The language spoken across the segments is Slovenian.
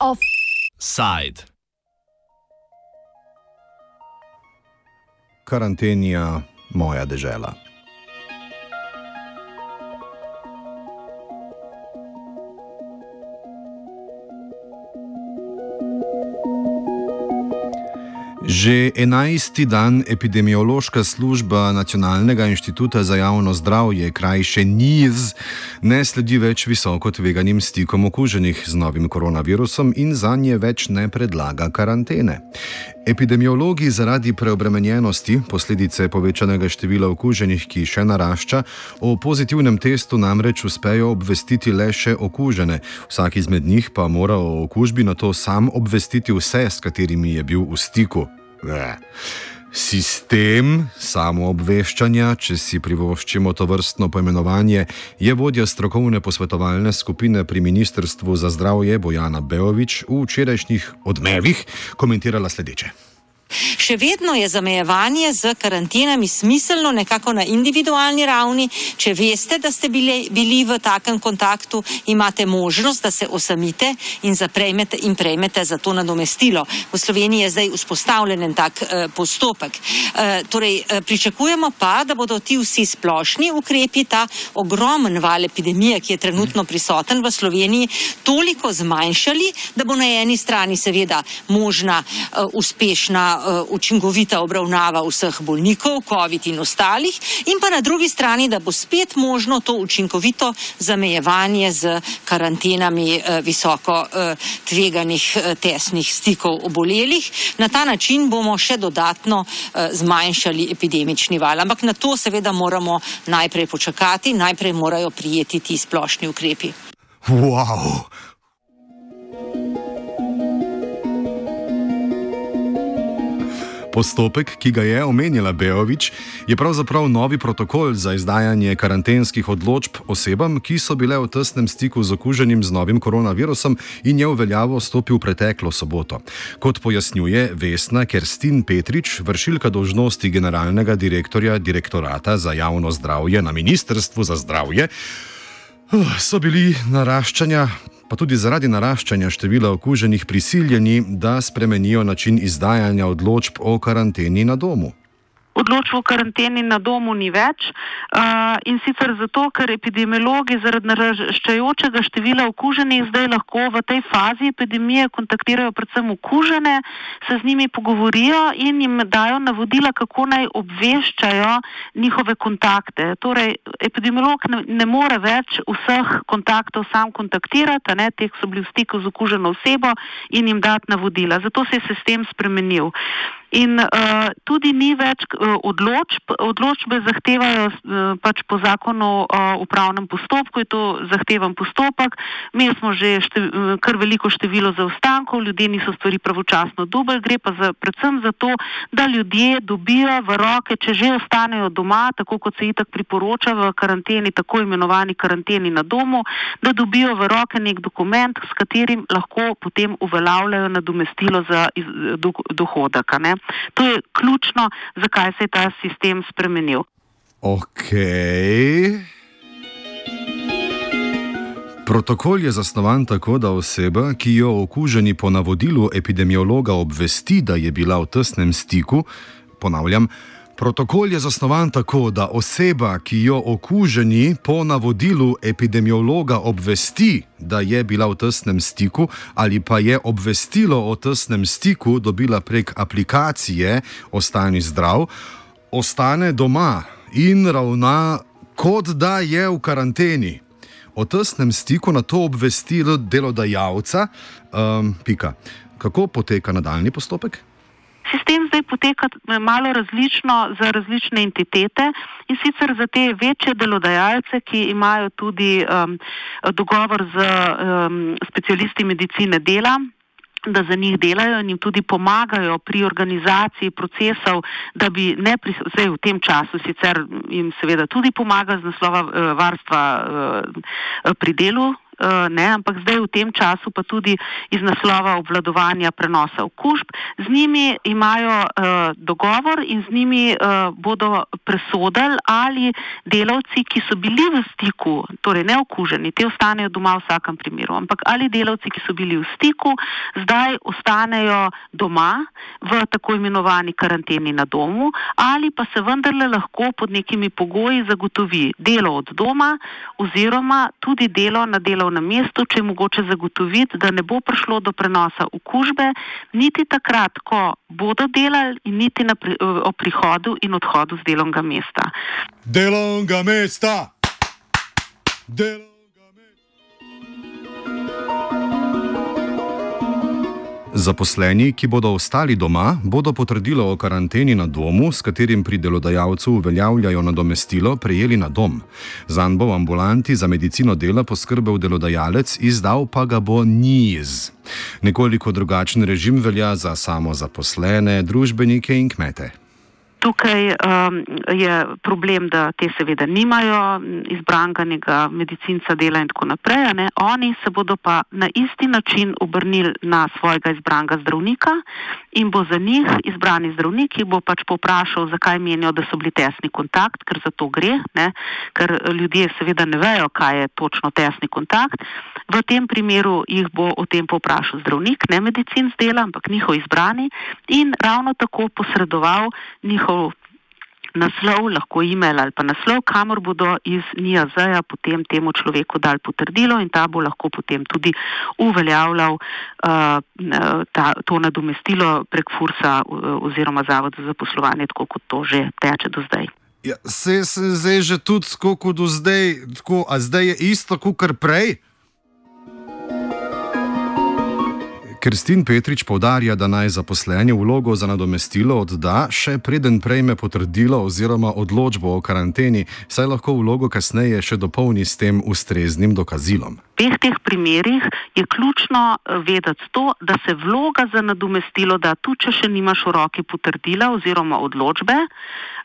Offside. Karantenija, moja dežela. Že enajsti dan epidemiološka služba Nacionalnega inštituta za javno zdravje, krajše NIZ, ne sledi več visoko tveganim stikom okuženih z novim koronavirusom in za nje več ne predlaga karantene. Epidemiologi zaradi preobremenjenosti, posledice povečanega števila okuženih, ki še narašča, o pozitivnem testu namreč uspejo obvestiti le še okužene. Vsak izmed njih pa mora o okužbi na to sam obvestiti vse, s katerimi je bil v stiku. Sistem samoobveščanja, če si privoščimo to vrstno poimenovanje, je vodja strokovne posvetovalne skupine pri Ministrstvu za zdravje Bojana Beovič v včerajšnjih odmevih komentirala sledeče. Še vedno je zamejevanje z karantenami smiselno nekako na individualni ravni. Če veste, da ste bili, bili v takem kontaktu, imate možnost, da se osamite in, in prejmete za to nadomestilo. V Sloveniji je zdaj vzpostavljen tak eh, postopek. Eh, torej, eh, pričakujemo pa, da bodo ti vsi splošni ukrepi, ta ogromen val epidemije, ki je trenutno prisoten v Sloveniji, toliko zmanjšali, da bo na eni strani seveda možna eh, uspešna uh, učinkovita obravnava vseh bolnikov, COVID in ostalih, in pa na drugi strani, da bo spet možno to učinkovito zamejevanje z karantenami uh, visoko uh, tveganih tesnih stikov obolelih. Na ta način bomo še dodatno zmanjšali epidemični val. Ampak na to seveda moramo najprej počakati, najprej morajo prijeti ti splošni ukrepi. Wow! Postopek, ki ga je omenila Beovič, je pravzaprav novi protokol za izdajanje karantenskih odločb osebam, ki so bile v tesnem stiku z okuženim z novim koronavirusom in je v veljavo stopil preteklo soboto. Kot pojasnjuje Vesna Kerstin Petrič, vršilka dožnosti generalnega direktorja direktorata za javno zdravje na Ministrstvu za zdravje, so bili naraščanja pa tudi zaradi naraščanja števila okuženih prisiljeni, da spremenijo način izdajanja odločb o karanteni na domu odločbo o karanteni na domu ni več uh, in sicer zato, ker epidemiologi zaradi naraščajočega števila okuženih zdaj lahko v tej fazi epidemije kontaktirajo predvsem okužene, se z njimi pogovorijo in jim dajo navodila, kako naj obveščajo njihove kontakte. Torej, epidemiolog ne, ne more več vseh kontaktov sam kontaktirati, ne, teh so bili v stiku z okuženo osebo in jim dati navodila. Zato se je sistem spremenil. In uh, tudi ni več uh, odločb. Odločbe zahtevajo uh, pač po zakonu o upravnem postopku, je to zahteven postopek. Mi smo že štev, uh, kar veliko število zaostankov, ljudje niso stvari pravočasno dobili, gre pa za, predvsem za to, da ljudje dobijo v roke, če že ostanejo doma, tako kot se itak priporoča v karanteni, tako imenovani karanteni na domu, da dobijo v roke nek dokument, s katerim lahko potem uveljavljajo nadomestilo za iz, do, dohodek. To je ključno, zakaj se je ta sistem spremenil. Ok. Protokol je zasnovan tako, da oseba, ki jo okuženi po navodilu epidemiologa obvesti, da je bila v tesnem stiku, ponavljam, Protokol je zasnovan tako, da oseba, ki jo okuženi po navodilu epidemiologa obvesti, da je bila v tesnem stiku ali pa je obvestilo o tesnem stiku dobila prek aplikacije Ostani zdrav, ostane doma in ravna kot da je v karanteni. O tesnem stiku na to obvestilo delodajalca. Um, Kako poteka nadaljni postopek? Sistem zdaj poteka eh, malo različno za različne entitete in sicer za te večje delodajalce, ki imajo tudi um, dogovor z um, specialisti medicine dela da za njih delajo in jim tudi pomagajo pri organizaciji procesov, da bi ne pri, zdaj v tem času sicer jim seveda tudi pomaga z naslova uh, varstva uh, pri delu ne, ampak zdaj v tem času pa tudi iz naslova obvladovanja prenosa okužb. Z njimi imajo uh, dogovor in z njimi uh, bodo presodili, ali delavci, ki so bili v stiku, torej ne okuženi, te ostanejo doma v vsakem primeru, ampak ali delavci, ki so bili v stiku, zdaj ostanejo doma v tako imenovani karanteni na domu ali pa se vendarle lahko pod nekimi pogoji zagotovi delo od doma oziroma tudi delo na delovnem mestu, če je mogoče zagotoviti, da ne bo prišlo do prenosa okužbe, niti takrat, ko bodo delali in niti na pri, o prihodu in odhodu z delovnega mesta. Delovnega mesta! Delovnega Zaposleni, ki bodo ostali doma, bodo potrdilo o karanteni na domu, s katerim pri delodajalcu uveljavljajo nadomestilo, prejeli na dom. Zan bo v ambulanti za medicino dela poskrbel delodajalec, izdal pa ga bo niz. Nekoliko drugačen režim velja za samozaposlene, družbenike in kmete. Tukaj um, je problem, da te seveda nimajo izbranega medicinca dela in tako naprej. Ne? Oni se bodo pa na isti način obrnili na svojega izbranega zdravnika in bo za njih izbrani zdravnik, ki bo pač poprašal, zakaj menijo, da so bili tesni kontakt, ker za to gre, ne? ker ljudje seveda ne vejo, kaj je točno tesni kontakt. V tem primeru jih bo o tem poprašal zdravnik, ne medicinc dela, ampak njihov izbrani in ravno tako posredoval njihov naslov, lahko e-mail ali pa naslov, kamor bodo iz NIAZ-ja potem temu človeku dali potrdilo in ta bo lahko potem tudi uveljavljal uh, ta, to nadomestilo prek FURSA uh, oziroma Zavoda za poslovanje, tako kot to že teče do zdaj. Ja, se je že tudi tako kot do zdaj, tako, a zdaj je isto kot prej? Kristin Petrič povdarja, da naj zaposleni vlogo za nadomestilo odda, še preden prejme potrdilo oziroma odločbo o karanteni, saj lahko vlogo kasneje še dopolni s tem ustreznim dokazilom. V teh primerih je ključno eh, vedeti to, da se vloga za nadomestilo da tudi, če še nimaš v roki potrdila oziroma odločbe.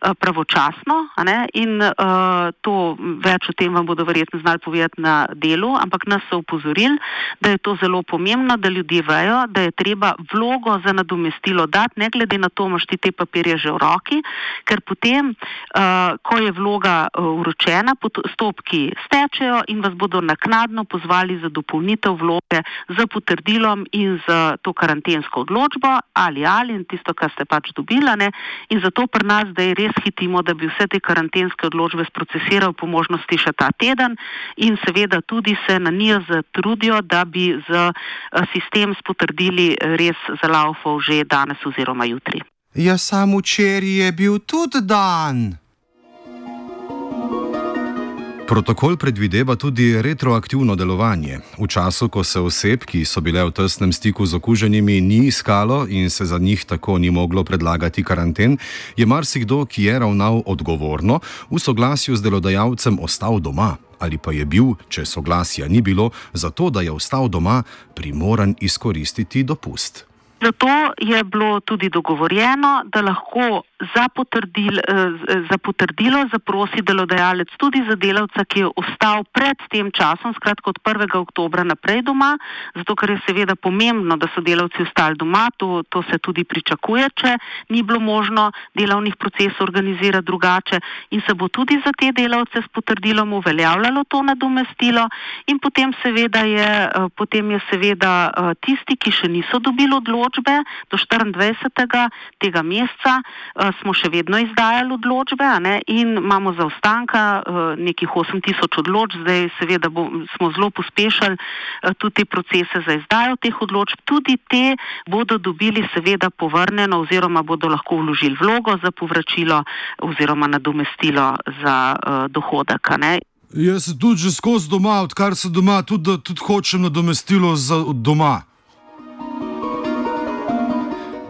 Eh, pravočasno in uh, to več o tem vam bodo verjetno znali povedati na delu, ampak nas so upozorili, da je to zelo pomembno, da ljudje vejo, da je treba vlogo za nadomestilo dati, ne glede na to, imaš ti te papirje že v roki, ker potem, uh, ko je vloga uročena, postopki stečejo in vas bodo naknadno pozvali za dopolnitev vloge z potrdilom in z to karantensko odločbo ali ali in tisto, kar ste pač dobila. Ne? In zato pri nas zdaj res res hitimo, da bi vse te karantenske odločbe sprocesiral po možnosti še ta teden in seveda tudi se na njih zatrudijo, da bi z eh, sistem s potrdili res zalaufal že danes oziroma jutri. Ja, samo včeraj je bil tudi dan. Protokol predvideva tudi retroaktivno delovanje. V času, ko se oseb, ki so bile v tesnem stiku z okuženimi, ni iskalo in se za njih tako ni moglo predlagati karanten, je marsikdo, ki je ravnal odgovorno, v soglasju z delodajalcem ostal doma. Ali pa je bil, če soglasja ni bilo, zato da je ostal doma, primoran izkoristiti dopust. Zato je bilo tudi dogovorjeno, da lahko za, potrdil, eh, za potrdilo zaprosi delodajalec tudi za delavca, ki je ostal pred tem časom, skratka od 1. oktobra naprej doma, zato ker je seveda pomembno, da so delavci ostali doma, to, to se tudi pričakuje, če ni bilo možno delovnih procesov organizirati drugače in se bo tudi za te delavce s potrdilom uveljavljalo to nadomestilo in potem seveda je, eh, potem je seveda eh, tisti, ki še niso dobili odločbe do 24. tega meseca, smo še vedno izdajali odločbe ne, in imamo zaostanka uh, nekih 8000 odločb, zdaj seveda bo, smo zelo pospešili uh, tudi te procese za izdajo teh odločb, tudi te bodo dobili seveda povrnjeno oziroma bodo lahko vložili vlogo za povračilo oziroma nadomestilo za uh, dohodek. Jaz sem tudi že skozi doma, odkar sem doma, tudi, tudi hočem nadomestilo za doma.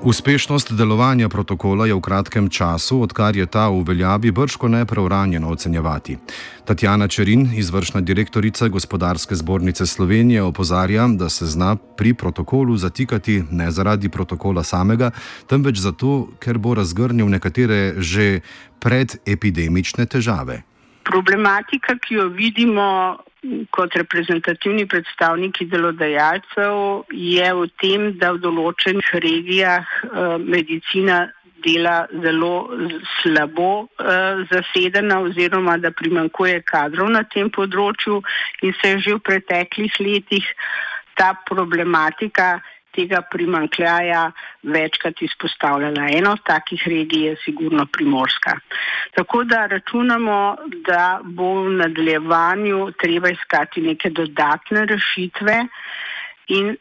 Uspešnost delovanja protokola je v kratkem času, odkar je ta v veljavi, brško ne preuranjeno ocenjevati. Tatjana Čerin, izvršna direktorica Gospodarske zbornice Slovenije, opozarja, da se zna pri protokolu zatikati ne zaradi protokola samega, temveč zato, ker bo razgrnil nekatere že predepidemične težave. Problematika, ki jo vidimo kot reprezentativni predstavniki delodajalcev je v tem, da v določenih regijah uh, medicina dela zelo slabo uh, zasedena oziroma da primankuje kadrov na tem področju in se je že v preteklih letih ta problematika tega primankljaja večkrat izpostavljala. Ena od takih regij je sigurno Primorska. Tako da računamo, da bo v nadaljevanju treba iskati neke dodatne rešitve in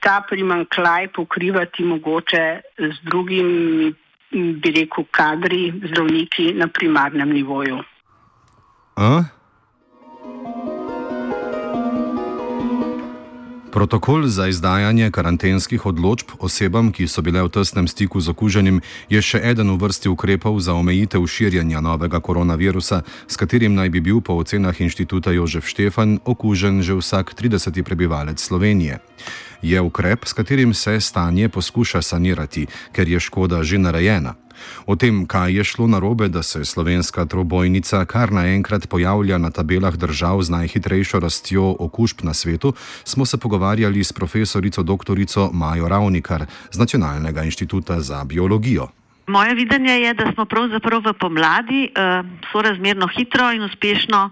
ta primankljaj pokrivati mogoče z drugimi bi rekel, kadri, zdravniki na primarnem nivoju. A? Protokol za izdajanje karantenskih odločb osebam, ki so bile v tesnem stiku z okuženim, je še eden v vrsti ukrepov za omejitev širjenja novega koronavirusa, s katerim naj bi bil po ocenah inštituta Jožef Štefan okužen že vsak 30. prebivalec Slovenije je ukrep, s katerim se stanje poskuša sanirati, ker je škoda že narejena. O tem, kaj je šlo narobe, da se slovenska trobojnica kar naenkrat pojavlja na tabelah držav z najhitrejšo rastjo okužb na svetu, smo se pogovarjali s profesorico dr. Majo Ravnikar z Nacionalnega inštituta za biologijo. Moje videnje je, da smo pravzaprav v pomladi uh, sorazmerno hitro in uspešno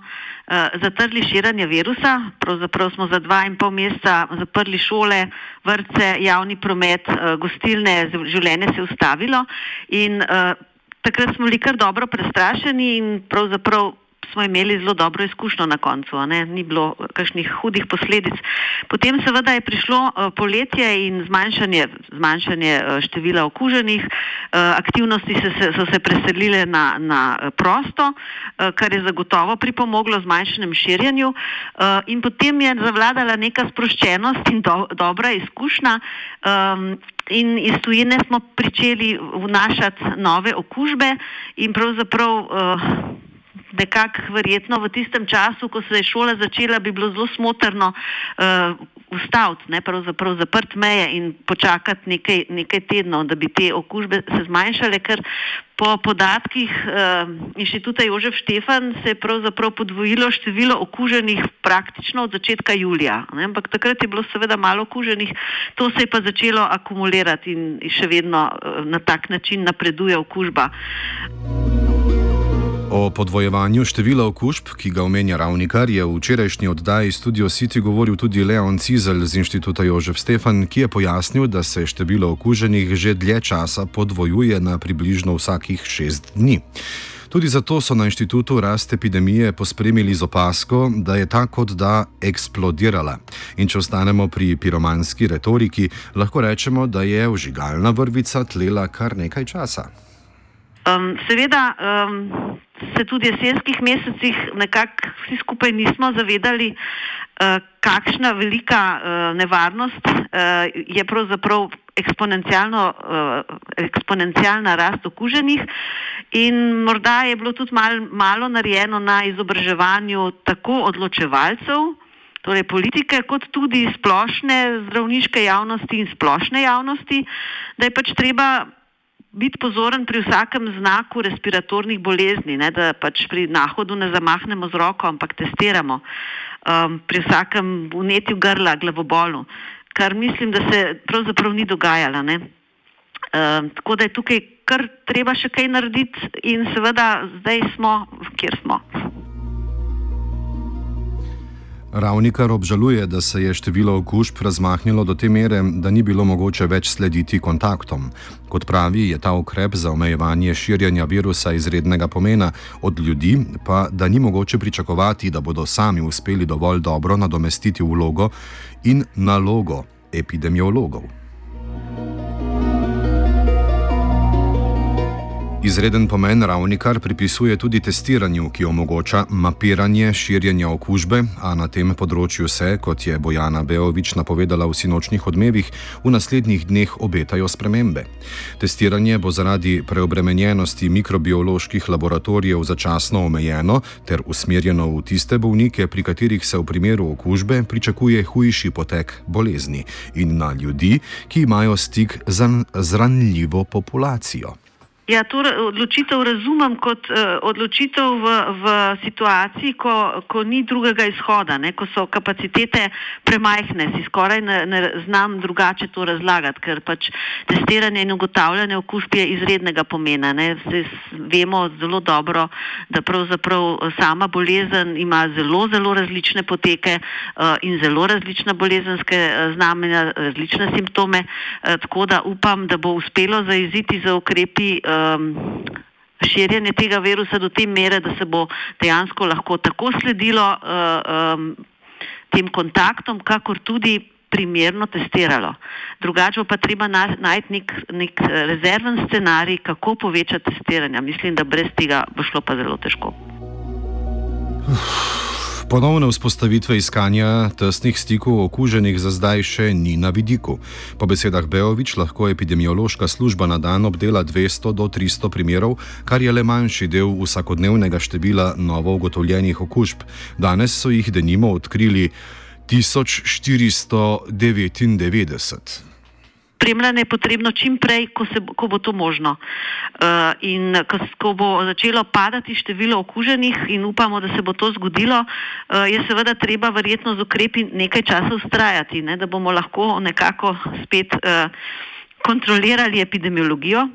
zatrli širanje virusa. Pravzaprav smo za dva in pol meseca zaprli šole, vrtce, javni promet, uh, gostilne, življenje se je ustavilo in uh, takrat smo bili kar dobro prestrašeni in pravzaprav smo imeli zelo dobro izkušnjo na koncu, ne? ni bilo kakšnih hudih posledic. Potem seveda je prišlo uh, poletje in zmanjšanje, zmanjšanje uh, števila okuženih, uh, aktivnosti se, se, so se preselile na, na prosto, kar je zagotovo pripomoglo zmanjšanjem širjenju in potem je zavladala neka sproščenost in do, dobra izkušnja. Um, In iz tujine smo pričeli vnašati nove okužbe, in pravzaprav uh, nekako verjetno v tistem času, ko se je šola začela, bi bilo zelo smotrno uh, ustaviti, ne pravzaprav zaprt meje in počakati nekaj, nekaj tednov, da bi te okužbe se zmanjšale, ker po podatkih uh, inštituta Jožef Štefan se je pravzaprav podvojilo število okuženih praktično od začetka julija. Ne? Ampak takrat je bilo seveda malo okuženih, to se je pa začelo akumulirati in še vedno uh, na tak način napreduje okužba. O podvojevanju števila okužb, ki ga omenja ravnikar, je v včerajšnji oddaji Studio City govoril tudi Leon Cizel z inštituta Jožef Stefan, ki je pojasnil, da se število okuženih že dlje časa podvojuje na približno vsakih šest dni. Tudi zato so na inštitutu rast epidemije pospremili z opasko, da je ta kot da eksplodirala. In če ostanemo pri piromanski retoriki, lahko rečemo, da je vžigalna vrvica tlela kar nekaj časa. Um, seveda um, se tudi jesenskih mesecih nekako vsi skupaj nismo zavedali, uh, kakšna velika uh, nevarnost uh, je pravzaprav eksponencialna rast okuženih. In morda je bilo tudi mal, malo narejeno na izobraževanju tako odločevalcev, torej politike, kot tudi splošne zdravniške javnosti in splošne javnosti, da je pač treba biti pozoren pri vsakem znaku respiratornih bolezni, ne, da pač pri nahodu ne zamahnemo z roko, ampak testiramo um, pri vsakem vnetju grla, glavobolu, kar mislim, da se pravzaprav ni dogajalo. Um, tako da je tukaj kar treba še kaj narediti in seveda zdaj smo, kjer smo. Ravnikar obžaluje, da se je število okužb razmahnilo do te mere, da ni bilo mogoče več slediti kontaktom. Kot pravi, je ta ukrep za omejevanje širjanja virusa izrednega pomena, od ljudi pa, da ni mogoče pričakovati, da bodo sami uspeli dovolj dobro nadomestiti vlogo in nalogo epidemiologov. Izreden pomen ravnikar pripisuje tudi testiranju, ki omogoča mapiranje širjenja okužbe, a na tem področju se, kot je Bojana Beovič napovedala v sinočnih odmevih, v naslednjih dneh obetajo spremembe. Testiranje bo zaradi preobremenjenosti mikrobioloških laboratorijev začasno omejeno ter usmerjeno v tiste bolnike, pri katerih se v primeru okužbe pričakuje hujši potek bolezni in na ljudi, ki imajo stik z ranljivo populacijo. Ja, to odločitev razumem kot uh, odločitev v, v situaciji, ko, ko ni drugega izhoda, ne? ko so kapacitete premajhne. Si skoraj ne, ne znam drugače to razlagati, ker pač testiranje in ugotavljanje okužb je izrednega pomena. Se, vemo zelo dobro, da pravzaprav sama bolezen ima zelo, zelo različne poteke uh, in zelo različna bolezenske znamenja, različne simptome. Uh, tako da upam, da bo uspelo zaiziti za ukrepi. Uh, um, širjenje tega virusa do te mere, da se bo dejansko lahko tako sledilo uh, um, tem kontaktom, kakor tudi primerno testiralo. Drugače pa treba najti nek, nek rezerven scenarij, kako povečati testiranje. Mislim, da brez tega bo šlo pa zelo težko. Uf. Ponovne vzpostavitve iskanja tesnih stikov okuženih za zdaj še ni na vidiku. Po besedah Beovič lahko epidemiološka služba na dan obdela 200 do 300 primerov, kar je le manjši del vsakodnevnega števila novo ugotovljenih okužb. Danes so jih denimo odkrili 1499 spremljanje je potrebno čim prej, ko, se, ko bo to možno. Uh, in ko, ko bo začelo padati število okuženih in upamo, da se bo to zgodilo, uh, je seveda treba verjetno z ukrepi nekaj časa ustrajati, ne, da bomo lahko nekako spet uh, kontrolirali epidemiologijo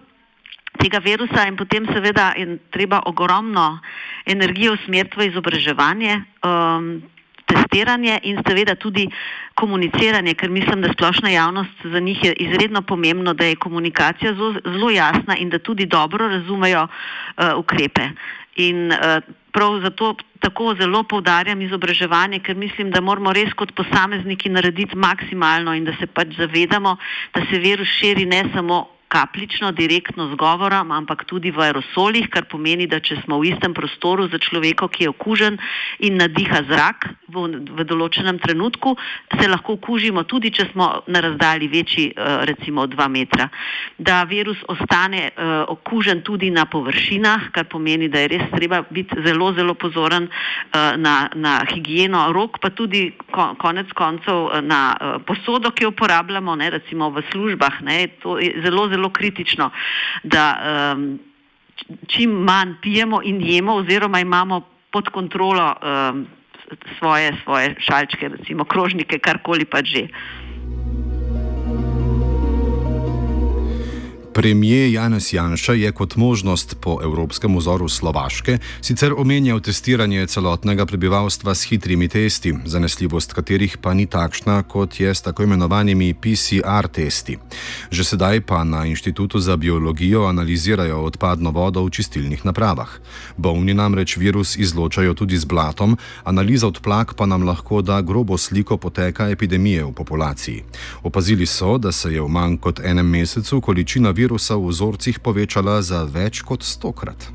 tega virusa in potem seveda je treba ogromno energije usmeriti v izobraževanje. Um, testiranje in seveda tudi komuniciranje, ker mislim, da splošna javnost za njih je izredno pomembno, da je komunikacija zelo, zelo jasna in da tudi dobro razumejo uh, ukrepe. In uh, prav zato tako zelo povdarjam izobraževanje, ker mislim, da moramo res kot posamezniki narediti maksimalno in da se pač zavedamo, da se virus širi ne samo kapljično, direktno z govorom, ampak tudi v aerosolih, kar pomeni, da če smo v istem prostoru za človeka, ki je okužen in nadiha zrak v, v določenem trenutku, se lahko okužimo tudi, če smo na razdalji večji, eh, recimo dva metra. Da virus ostane uh, okužen tudi na površinah, kar pomeni, da je res treba biti zelo, zelo pozoren uh, na, na higieno rok, pa tudi ko, konec koncev na posodo, ki jo uporabljamo, ne, recimo v službah. Ne, to je zelo, zelo zelo kritično, da um, čim manj pijemo in jemo, oziroma imamo pod kontrolo um, svoje, svoje šalčke, recimo krožnike, karkoli pa že. Premijer Janez Janša je kot možnost po evropskem vzoru Slovaške sicer omenjal testiranje celotnega prebivalstva s hitrimi testi, zanesljivost katerih pa ni takšna, kot je s tako imenovanimi PCR testi. Že sedaj pa na Inštitutu za biologijo analizirajo odpadno vodo v čistilnih napravah. Bolni namreč virus izločajo tudi z blatom, analiza odplak pa nam lahko da grobo sliko poteka epidemije v populaciji. Opazili so, da se je v manj kot enem mesecu količina virusa virusa v vzorcih povečala za več kot stokrat.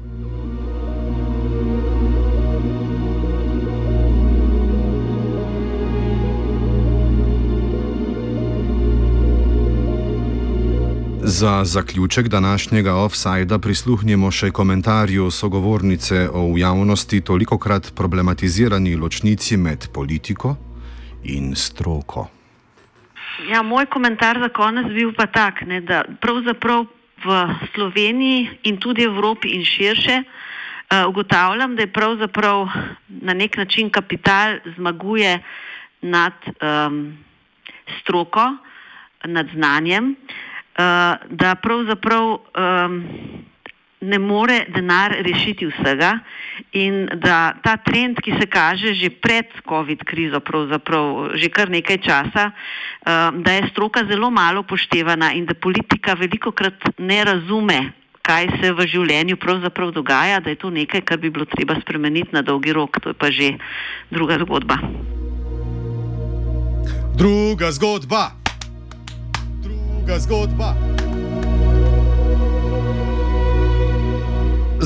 Za zaključek današnjega offsajda prisluhnimo še komentarju sogovornice o v javnosti toliko krat problematizirani ločnici med politiko in stroko. Ja, moj komentar za konec bil pa tak, ne, da pravzaprav v Sloveniji in tudi Evropi in širše uh, ugotavljam, da je pravzaprav na nek način kapital zmaguje nad um, stroko, nad znanjem, uh, da pravzaprav um, ne more denar rešiti vsega in da ta trend, ki se kaže že pred COVID krizo, pravzaprav že kar nekaj časa, eh, da je stroka zelo malo poštevana in da politika veliko krat ne razume, kaj se v življenju pravzaprav dogaja, da je to nekaj, kar bi bilo treba spremeniti na dolgi rok, to je pa že druga zgodba. Druga zgodba. Druga zgodba.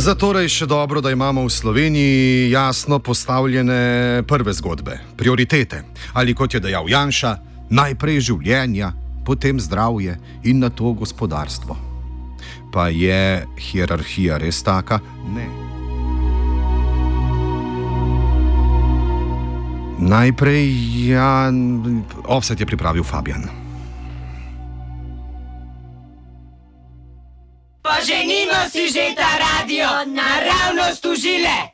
Zatorej še dobro, da imamo v Sloveniji jasno postavljene prve zgodbe, prioritete. Ali kot je dejal Janša, najprej življenja, potem zdravje in na to gospodarstvo. Pa je hierarhija res taka? Ne. Najprej, ja, offset je pripravil Fabian. Si že ta radio naravnost užile.